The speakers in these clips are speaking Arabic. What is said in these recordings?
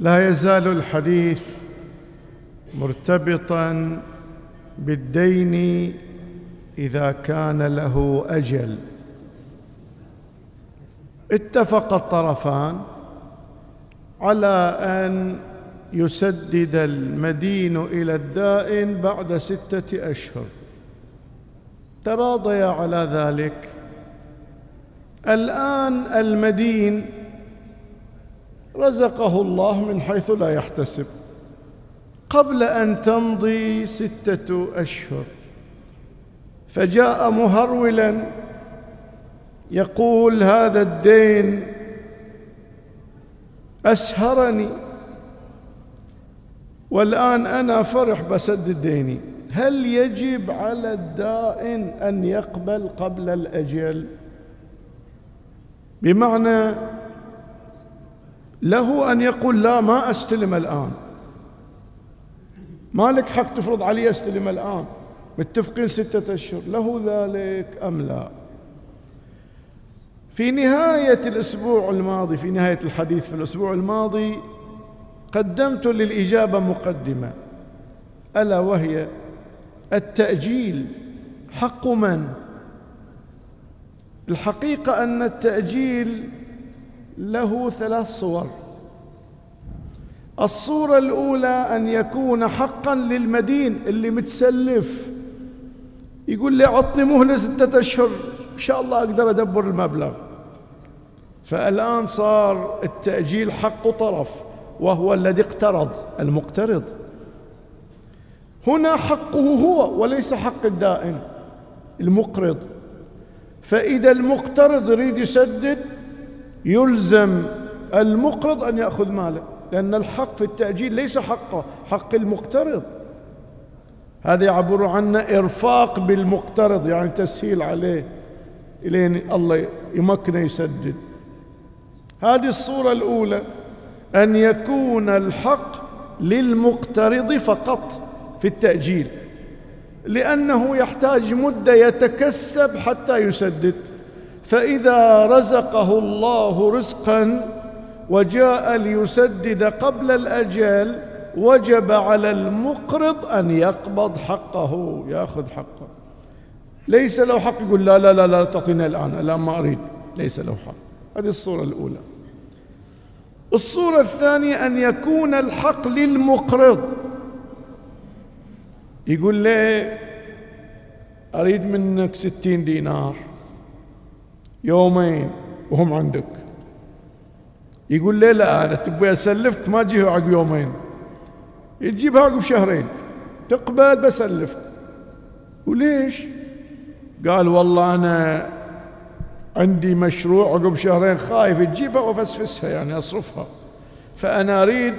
لا يزال الحديث مرتبطا بالدين إذا كان له أجل. اتفق الطرفان على أن يسدد المدين إلى الدائن بعد ستة أشهر. تراضيا على ذلك. الآن المدين رزقه الله من حيث لا يحتسب. قبل أن تمضي ستة أشهر. فجاء مهرولا يقول هذا الدين أسهرني. والآن أنا فرح بسدد ديني هل يجب على الدائن أن يقبل قبل الأجل؟ بمعنى له أن يقول لا ما أستلم الآن. ما لك حق تفرض علي أستلم الآن. متفقين ستة أشهر. له ذلك أم لا؟ في نهاية الأسبوع الماضي في نهاية الحديث في الأسبوع الماضي قدمت للإجابة مقدمة. ألا وهي التأجيل. حق من؟ الحقيقة أن التأجيل له ثلاث صور. الصورة الأولى أن يكون حقا للمدين اللي متسلف. يقول لي عطني مهلة ستة أشهر إن شاء الله أقدر أدبر المبلغ. فالآن صار التأجيل حق طرف وهو الذي اقترض المقترض. هنا حقه هو وليس حق الدائن المقرض. فإذا المقترض يريد يسدد يلزم المقرض أن يأخذ ماله لأن الحق في التأجيل ليس حقه حق المقترض. هذا يعبر عنه إرفاق بالمقترض يعني تسهيل عليه إلين الله يمكنه يسدد. هذه الصورة الأولى أن يكون الحق للمقترض فقط في التأجيل لأنه يحتاج مدة يتكسب حتى يسدد. فإذا رزقه الله رزقا وجاء ليسدد قبل الأجل وجب على المقرض أن يقبض حقه يأخذ حقه. ليس له حق يقول لا لا لا لا تعطيني الآن الآن ما أريد. ليس له حق. هذه الصورة الأولى. الصورة الثانية أن يكون الحق للمقرض. يقول لي أريد منك ستين دينار. يومين وهم عندك. يقول لي لا؟ أنا تبغي أسلفك؟ ما أجيه عقب يومين. تجيبها عقب شهرين تقبل بسلفك. وليش؟ قال والله أنا عندي مشروع عقب شهرين خايف تجيبها وافسفسها يعني أصرفها. فأنا أريد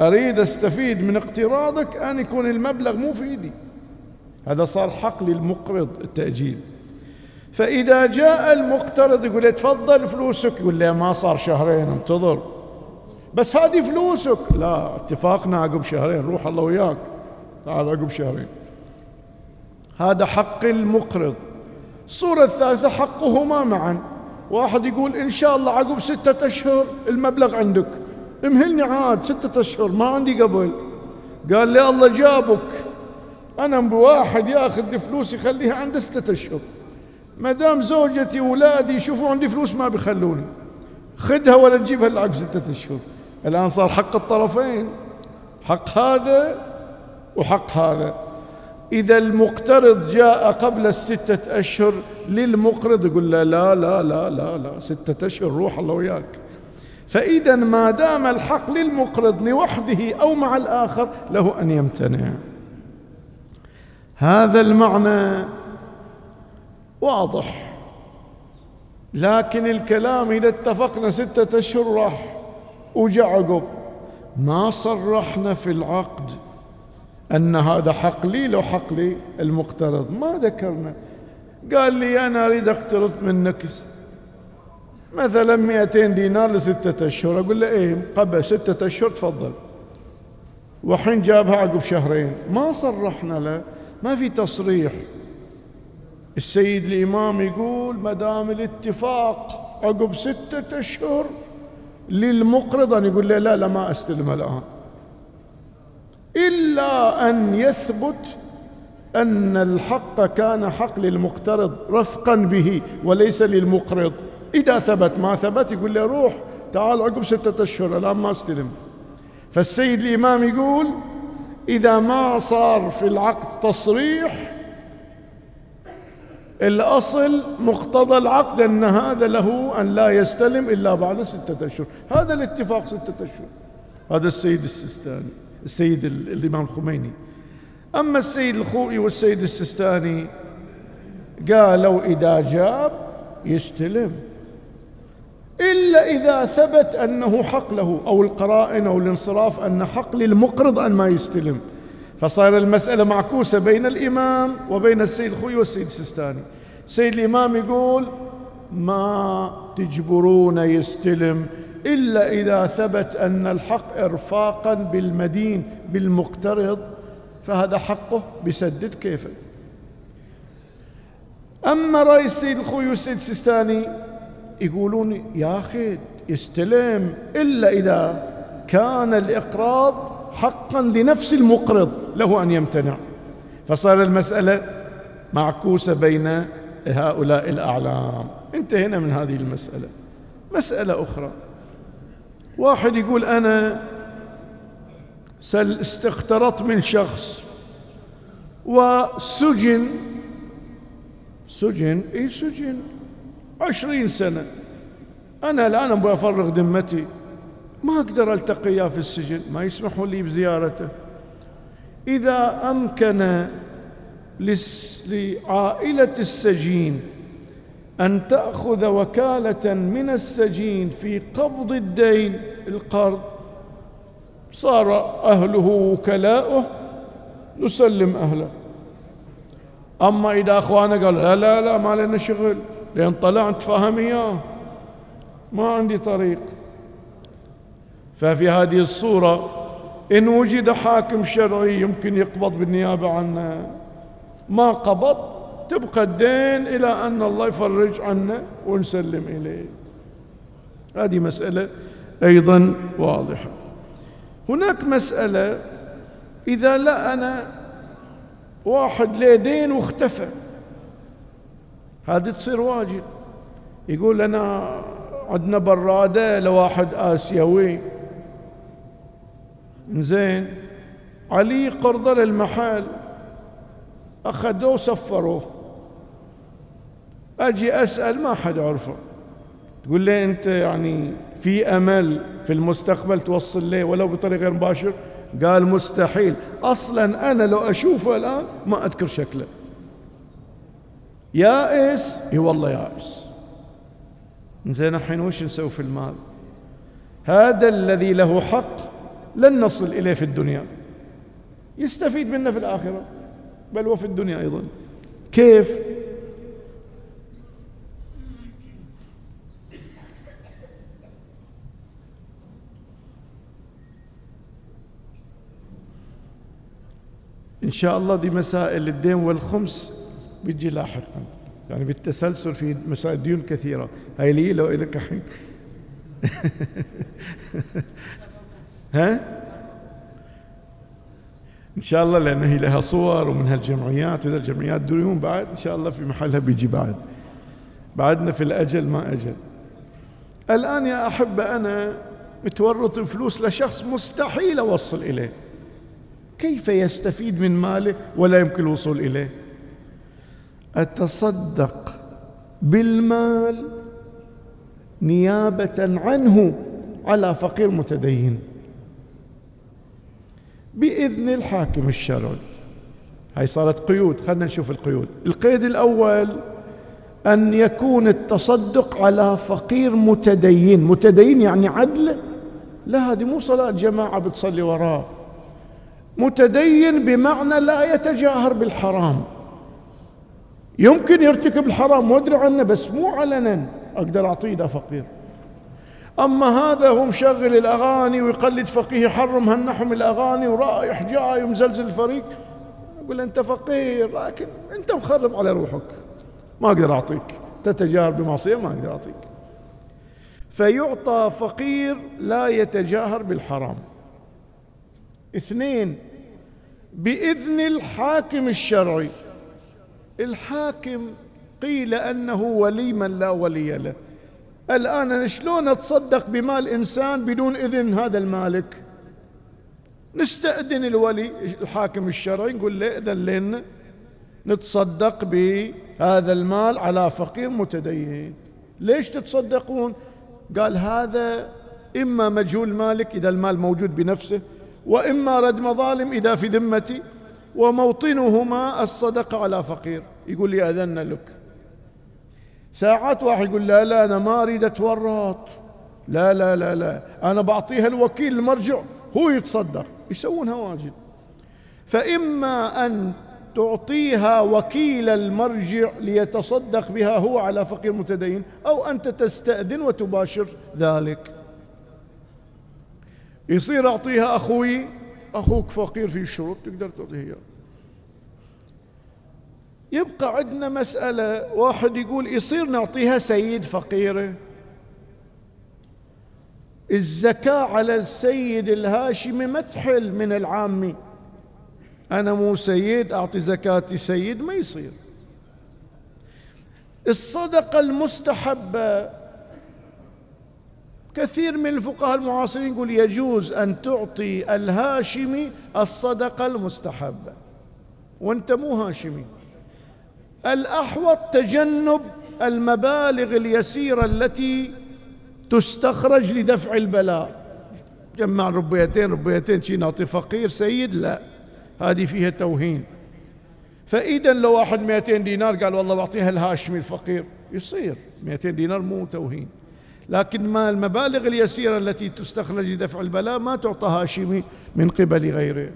أريد أستفيد من اقتراضك أن يكون المبلغ مو في ايدي هذا صار حق للمقرض التأجيل. فإذا جاء المقترض يقول له تفضل فلوسك يقول له ما صار شهرين انتظر. بس هذه فلوسك. لا اتفاقنا عقب شهرين روح الله وياك. تعال عقب شهرين. هذا حق المقرض. الصورة الثالثة حقهما معا. واحد يقول إن شاء الله عقب ستة أشهر المبلغ عندك. امهلني عاد ستة أشهر ما عندي قبل. قال لي الله جابك. أنا بواحد ياخذ فلوس يخليها عنده ستة أشهر. ما دام زوجتي وولادي يشوفوا عندي فلوس ما بيخلوني. خذها ولا تجيبها إلا عقب ستة أشهر. الآن صار حق الطرفين. حق هذا وحق هذا. إذا المقترض جاء قبل الستة أشهر للمقرض يقول له لا لا لا لا لا ستة أشهر روح الله وياك. فإذا ما دام الحق للمقرض لوحده أو مع الآخر له أن يمتنع. هذا المعنى واضح. لكن الكلام إذا اتفقنا ستة أشهر راح. وجا عقب. ما صرحنا في العقد أن هذا حق لي لو حق لي المقترض. ما ذكرنا. قال لي أنا أريد أقترض منك. مثلا 200 دينار لستة أشهر. أقول له إيه قبل ستة أشهر تفضل. وحين جابها عقب شهرين. ما صرحنا له. ما في تصريح. السيد الإمام يقول ما دام الاتفاق عقب ستة أشهر للمقرض أن يقول له لا لا ما أستلم الآن. إلا أن يثبت أن الحق كان حق للمقترض رفقا به وليس للمقرض. إذا ثبت ما ثبت يقول له روح تعال عقب ستة أشهر الآن ما أستلم. فالسيد الإمام يقول إذا ما صار في العقد تصريح الأصل مقتضى العقد أن هذا له أن لا يستلم إلا بعد ستة أشهر. هذا الاتفاق ستة أشهر. هذا السيد السيستاني السيد الإمام الخميني. أما السيد الخوئي والسيد السيستاني قالوا إذا جاب يستلم. إلا إذا ثبت أنه حق له أو القرائن أو الانصراف أن حق للمقرض أن ما يستلم. فصار المسألة معكوسة بين الإمام وبين السيد الخوي والسيد السيستاني سيد الإمام يقول ما تجبرون يستلم إلا إذا ثبت أن الحق إرفاقا بالمدين بالمقترض فهذا حقه بسدد كيفه. أما رأي السيد الخوي والسيد السيستاني يقولون يا أخي يستلم إلا إذا كان الإقراض حقا لنفس المقرض له أن يمتنع. فصار المسألة معكوسة بين هؤلاء الأعلام. انتهينا من هذه المسألة. مسألة أخرى. واحد يقول أنا استقترضت من شخص وسجن سجن؟ اي سجن؟ عشرين سنة. أنا الآن أبغى أفرغ ذمتي. ما أقدر ألتقيه في السجن ما يسمحوا لي بزيارته. إذا أمكن لعائلة السجين أن تأخذ وكالة من السجين في قبض الدين القرض صار أهله وكلاؤه نسلم أهله. أما إذا أخوانه قال لا لا لا ما لنا شغل لأن طلعت فهم إياه. ما عندي طريق. ففي هذه الصورة إن وجد حاكم شرعي يمكن يقبض بالنيابة عنه. ما قبض تبقى الدين إلى أن الله يفرج عنه ونسلم إليه. هذه مسألة أيضا واضحة. هناك مسألة إذا لا أنا واحد له دين واختفى هذه تصير واجب. يقول أنا عندنا برادة لواحد آسيوي. زين علي قرضة للمحل أخذوه وسفروه أجي أسأل ما حد عرفه تقول لي أنت يعني في أمل في المستقبل توصل لي ولو بطريقة غير مباشر قال مستحيل. أصلا أنا لو أشوفه الآن ما أذكر شكله. يائس؟ إي والله يائس. زين الحين وش نسوي في المال؟ هذا الذي له حق لن نصل إليه في الدنيا. يستفيد منه في الآخرة بل وفي الدنيا أيضا. كيف؟ إن شاء الله دي مسائل الدين والخمس بيجي لاحقا. يعني بالتسلسل في مسائل ديون كثيرة. هاي لي لو إلك الحين ها؟ إن شاء الله لأن هي لها صور ومن هالجمعيات وإذا الجمعيات ديون بعد إن شاء الله في محلها بيجي بعد. بعدنا في الأجل ما أجل. الآن يا أحبة أنا متورط فلوس لشخص مستحيل أوصل إليه. كيف يستفيد من ماله ولا يمكن الوصول إليه؟ أتصدق بالمال نيابة عنه على فقير متدين. بإذن الحاكم الشرعي. هاي صارت قيود خلينا نشوف القيود. القيد الأول أن يكون التصدق على فقير متدين. متدين يعني عدل. لا هذه مو صلاة جماعة بتصلي وراه متدين بمعنى لا يتجاهر بالحرام. يمكن يرتكب الحرام وادري عنه بس مو علنا. أقدر أعطيه ده فقير. أما هذا هو مشغل الأغاني ويقلد فقيه يحرم هالنحو الأغاني ورايح جاي ومزلزل الفريق. يقول أنت فقير لكن أنت مخرب على روحك. ما أقدر أعطيك. تتجاهر بمعصية؟ ما أقدر أعطيك. فيعطى فقير لا يتجاهر بالحرام. اثنين بإذن الحاكم الشرعي. الحاكم قيل أنه ولي من لا ولي له. الآن أنا شلون أتصدق بمال انسان بدون إذن هذا المالك؟ نستأذن الولي الحاكم الشرعي نقول له اذن لنا نتصدق بهذا المال على فقير متدين. ليش تتصدقون؟ قال هذا إما مجهول مالك إذا المال موجود بنفسه وإما رد مظالم إذا في ذمتي وموطنهما الصدقة على فقير. يقول لي أذن لك. ساعات واحد يقول لا لا أنا ما أريد أتورط. لا لا لا لا أنا بعطيها الوكيل المرجع هو يتصدق يسوونها واجد. فإما أن تعطيها وكيل المرجع ليتصدق بها هو على فقير متدين أو أنت تستأذن وتباشر ذلك. يصير أعطيها أخوي أخوك فقير في الشروط تقدر تعطيه إياه. يبقى عندنا مسألة واحد يقول يصير نعطيها سيد فقيرة. الزكاة على السيد الهاشمي ما تحل من العامي. أنا مو سيد أعطي زكاتي سيد ما يصير. الصدقة المستحبة. كثير من الفقهاء المعاصرين يقول يجوز أن تعطي الهاشمي الصدقة المستحبة. وأنت مو هاشمي. الأحوط تجنب المبالغ اليسيرة التي تستخرج لدفع البلاء. جمع ربيتين ربيتين شي نعطي فقير سيد لا. هذه فيها توهين. فإذا لو واحد 200 دينار قال والله بعطيها الهاشمي الفقير يصير. 200 دينار مو توهين. لكن ما المبالغ اليسيرة التي تستخرج لدفع البلاء ما تعطى هاشمي من قبل غيره.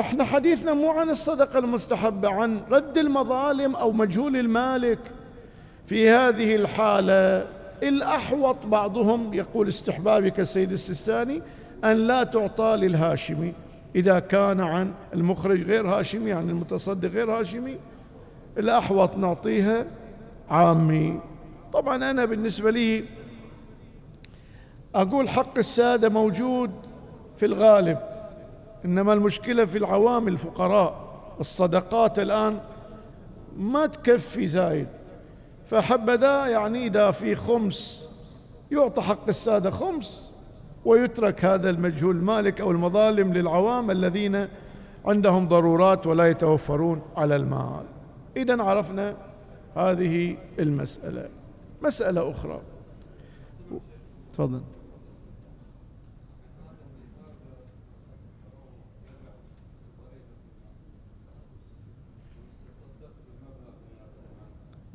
إحنا حديثنا مو عن الصدقة المستحبة عن رد المظالم أو مجهول المالك. في هذه الحالة الأحوط بعضهم يقول استحبابي كالسيد السيستاني أن لا تعطى للهاشمي. إذا كان عن المخرج غير هاشمي عن المتصدق غير هاشمي الأحوط نعطيها عامي. طبعا أنا بالنسبة لي أقول حق السادة موجود في الغالب. إنما المشكلة في العوام الفقراء. الصدقات الآن ما تكفي زايد. فحبذا يعني إذا في خمس يعطى حق السادة خمس ويترك هذا المجهول مالك أو المظالم للعوام الذين عندهم ضرورات ولا يتوفرون على المال. إذا عرفنا هذه المسألة. مسألة أخرى. تفضل.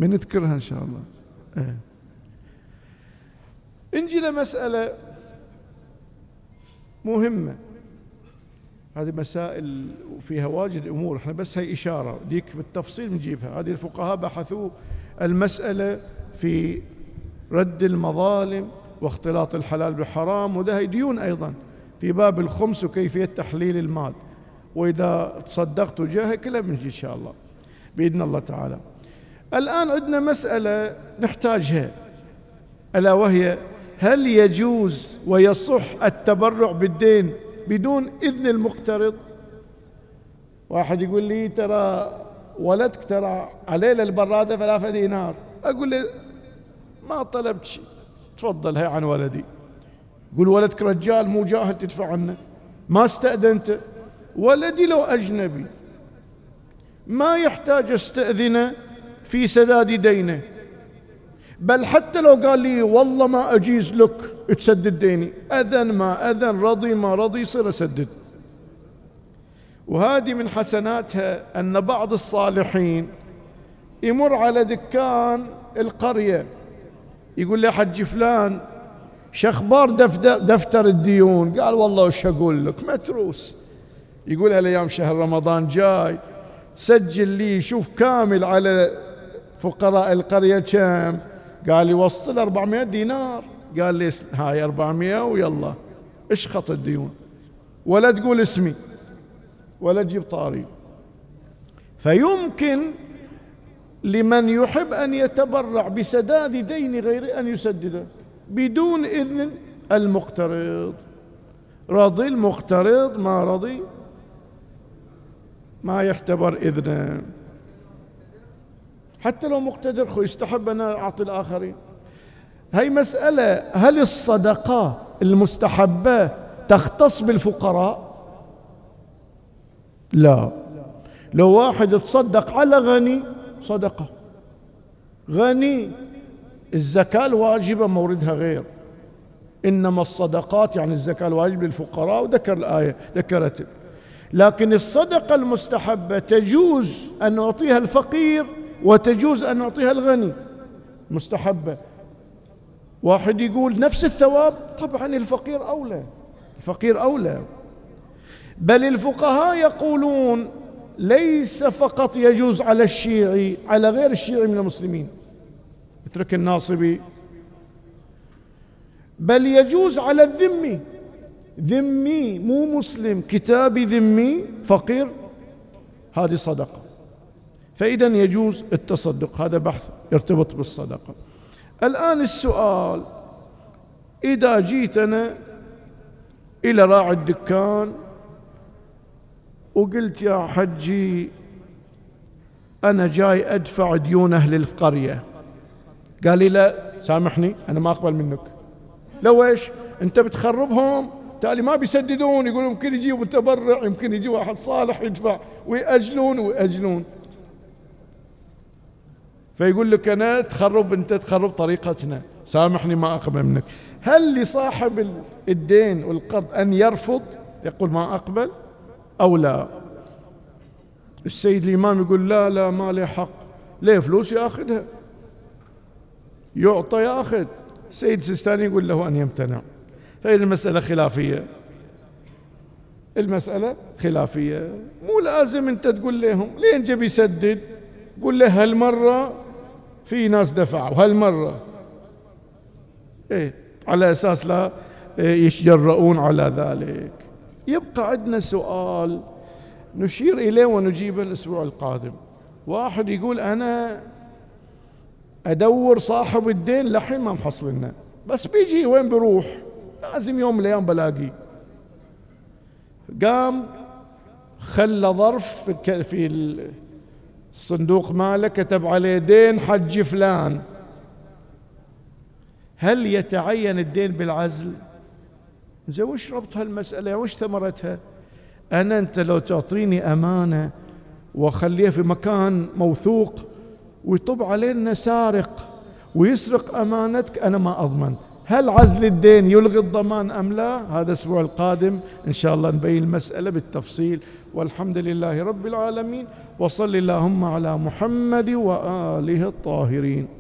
بنذكرها إن شاء الله. إيه. نجي لمسألة مهمة. هذه مسائل وفيها واجد أمور. إحنا بس هي إشارة. ديك في التفصيل بنجيبها هذه الفقهاء بحثوا المسألة في رد المظالم واختلاط الحلال بالحرام وده هي ديون أيضا في باب الخمس وكيفية تحليل المال. وإذا تصدقت وجاهه كلها بنجي إن شاء الله. بإذن الله تعالى. الآن عندنا مسألة نحتاجها ألا وهي هل يجوز ويصح التبرع بالدين بدون إذن المقترض؟ واحد يقول لي ترى ولدك ترى عليه للبرادة ثلاثة دينار. أقول له ما طلبت شيء تفضل هي عن ولدي. يقول ولدك رجال مو جاهل تدفع عنه. ما استأذنت؟ ولدي لو أجنبي. ما يحتاج أستأذنه؟ في سداد دينه. بل حتى لو قال لي والله ما أجيز لك تسدد ديني. أذن ما أذن رضي ما رضي يصير أسدد. وهذه من حسناتها أن بعض الصالحين يمر على دكان القرية. يقول لي حج فلان شخبار دفتر, دفتر الديون. قال والله وش أقول لك؟ متروس يقول الأيام شهر رمضان جاي سجل لي شوف كامل على فقراء القرية كم؟ قال لي وصل 400 دينار. قال لي هاي 400 ويلا. اشخط الديون؟ ولا تقول اسمي. ولا تجيب طاري. فيمكن لمن يحب أن يتبرع بسداد دين غيره أن يسدده بدون إذن المقترض. رضي المقترض ما رضي. ما يعتبر إذنه. حتى لو مقتدر خو يستحب أن أعطي الآخرين. هاي مسألة هل الصدقة المستحبة تختص بالفقراء؟ لا. لو واحد تصدق على غني صدقة. غني الزكاة الواجبة موردها غير. إنما الصدقات يعني الزكاة الواجبة للفقراء وذكر الآية ذكرت. لكن الصدقة المستحبة تجوز أن أعطيها الفقير وتجوز أن أعطيها الغني. مستحبة. واحد يقول نفس الثواب طبعا الفقير أولى. الفقير أولى. بل الفقهاء يقولون ليس فقط يجوز على الشيعي على غير الشيعي من المسلمين. اترك الناصبي. بل يجوز على الذمي. ذمي مو مسلم. كتابي ذمي فقير. هذه صدقة. فإذا يجوز التصدق هذا بحث يرتبط بالصدقة. الآن السؤال إذا جيت أنا إلى راعي الدكان وقلت يا حجي أنا جاي أدفع ديون أهل القرية. قال لي لا سامحني أنا ما أقبل منك. لو إيش؟ أنت بتخربهم؟ تالي ما بيسددون يقولون يمكن يجي متبرع يمكن يجي واحد صالح يدفع ويأجلون ويأجلون. فيقول لك أنا تخرب أنت تخرب طريقتنا. سامحني ما أقبل منك. هل لصاحب الدين والقرض أن يرفض؟ يقول ما أقبل أو لا. السيد الإمام يقول لا لا ما لي حق. ليه فلوس ياخذها؟ يعطى ياخذ. السيد السيستاني يقول له أن يمتنع. هذه المسألة خلافية. المسألة خلافية. مو لازم أنت تقول لهم. لين جاب يسدد؟ قول له هالمرة في ناس دفعوا هالمرة إيه على أساس لا يتجرؤون على ذلك. يبقى عندنا سؤال نشير إليه ونجيبه الأسبوع القادم. واحد يقول أنا أدور صاحب الدين لحين ما محصل لنا. بس بيجي وين بروح لازم يوم من الأيام بلاقيه قام خلى ظرف في الصندوق ماله كتب عليه دين حج فلان. هل يتعين الدين بالعزل؟ زين وش ربط هالمسألة؟ وش ثمرتها؟ أنا أنت لو تعطيني أمانة وأخليها في مكان موثوق ويطب علينا سارق ويسرق أمانتك أنا ما أضمن. هل عزل الدين يلغي الضمان أم لا؟ هذا الأسبوع القادم إن شاء الله نبين المسألة بالتفصيل. والحمد لله رب العالمين. وصل اللهم على محمد وآله الطاهرين.